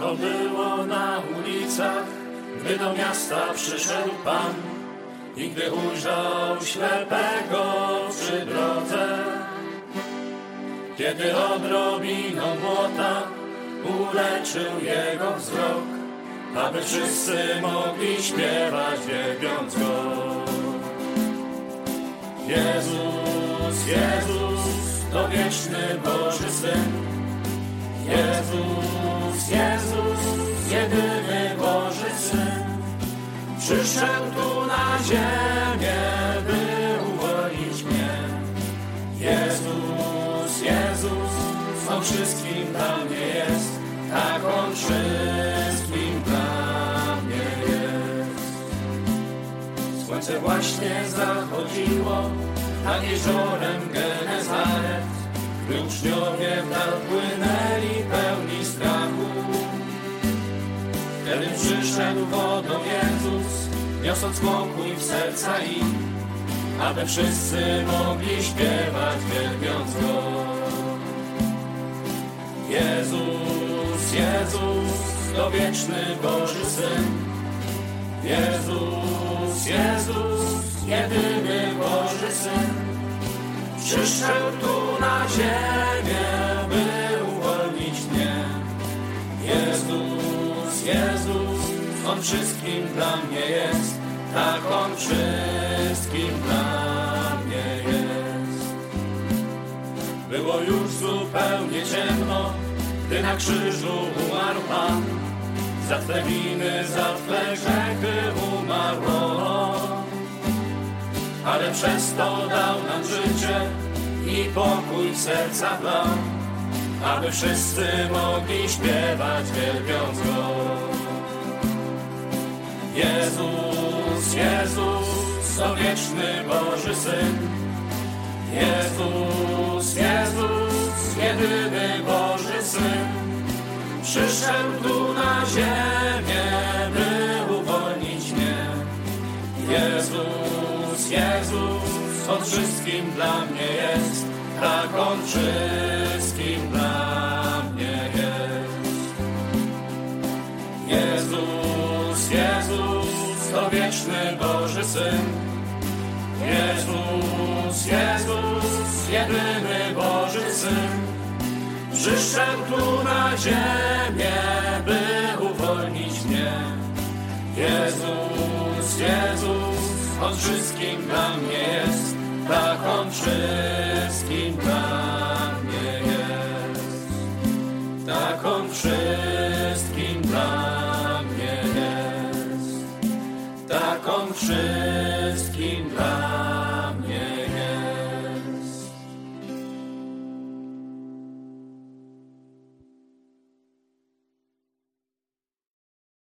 było na ulicach, gdy do miasta przyszedł Pan i gdy ujrzał ślepego przy drodze. Kiedy odrobiną błota uleczył jego wzrok, aby wszyscy mogli śpiewać wielbiąc Go. Jezus, Jezus, to wieczny Boży Syn. Jezus, Jezus, jedyny Boży Syn. Przyszedł tu na ziemię, by uwolnić mnie. Jezus, Jezus, On wszystkim dla mnie jest, tak On wszystkim dla mnie jest. Słońce właśnie zachodziło nad jeziorem Genezaret, gdy uczniowie w płynęli pełni przyszedł wodą Jezus, niosąc pokój w serca ich, aby wszyscy mogli śpiewać, wielbiąc Go. Jezus, Jezus, to wieczny Boży Syn. Jezus, Jezus, jedyny Boży Syn. Przyszedł tu na ziemię, On wszystkim dla mnie jest, tak On wszystkim dla mnie jest. Było już zupełnie ciemno, gdy na krzyżu umarł Pan. Za Twe winy, za Twe grzechy umarło. Ale przez to dał nam życie i pokój serca dał, aby wszyscy mogli śpiewać, wielbiąc Go. Jezus, Jezus, to wieczny Boży Syn. Jezus, Jezus, jedyny Boży Syn. Przyszedł tu na ziemię, by uwolnić mnie. Jezus, Jezus, On wszystkim dla mnie jest, tak On wszystkim dla mnie jest. Jezus, Jezus, to wieczny Boży Syn. Jezus, Jezus, jedyny Boży Syn. Przyszedł tu na ziemię, by uwolnić mnie. Jezus, Jezus, On wszystkim dla mnie jest, tak On wszystkim dla mnie Polakom wszystkim dać.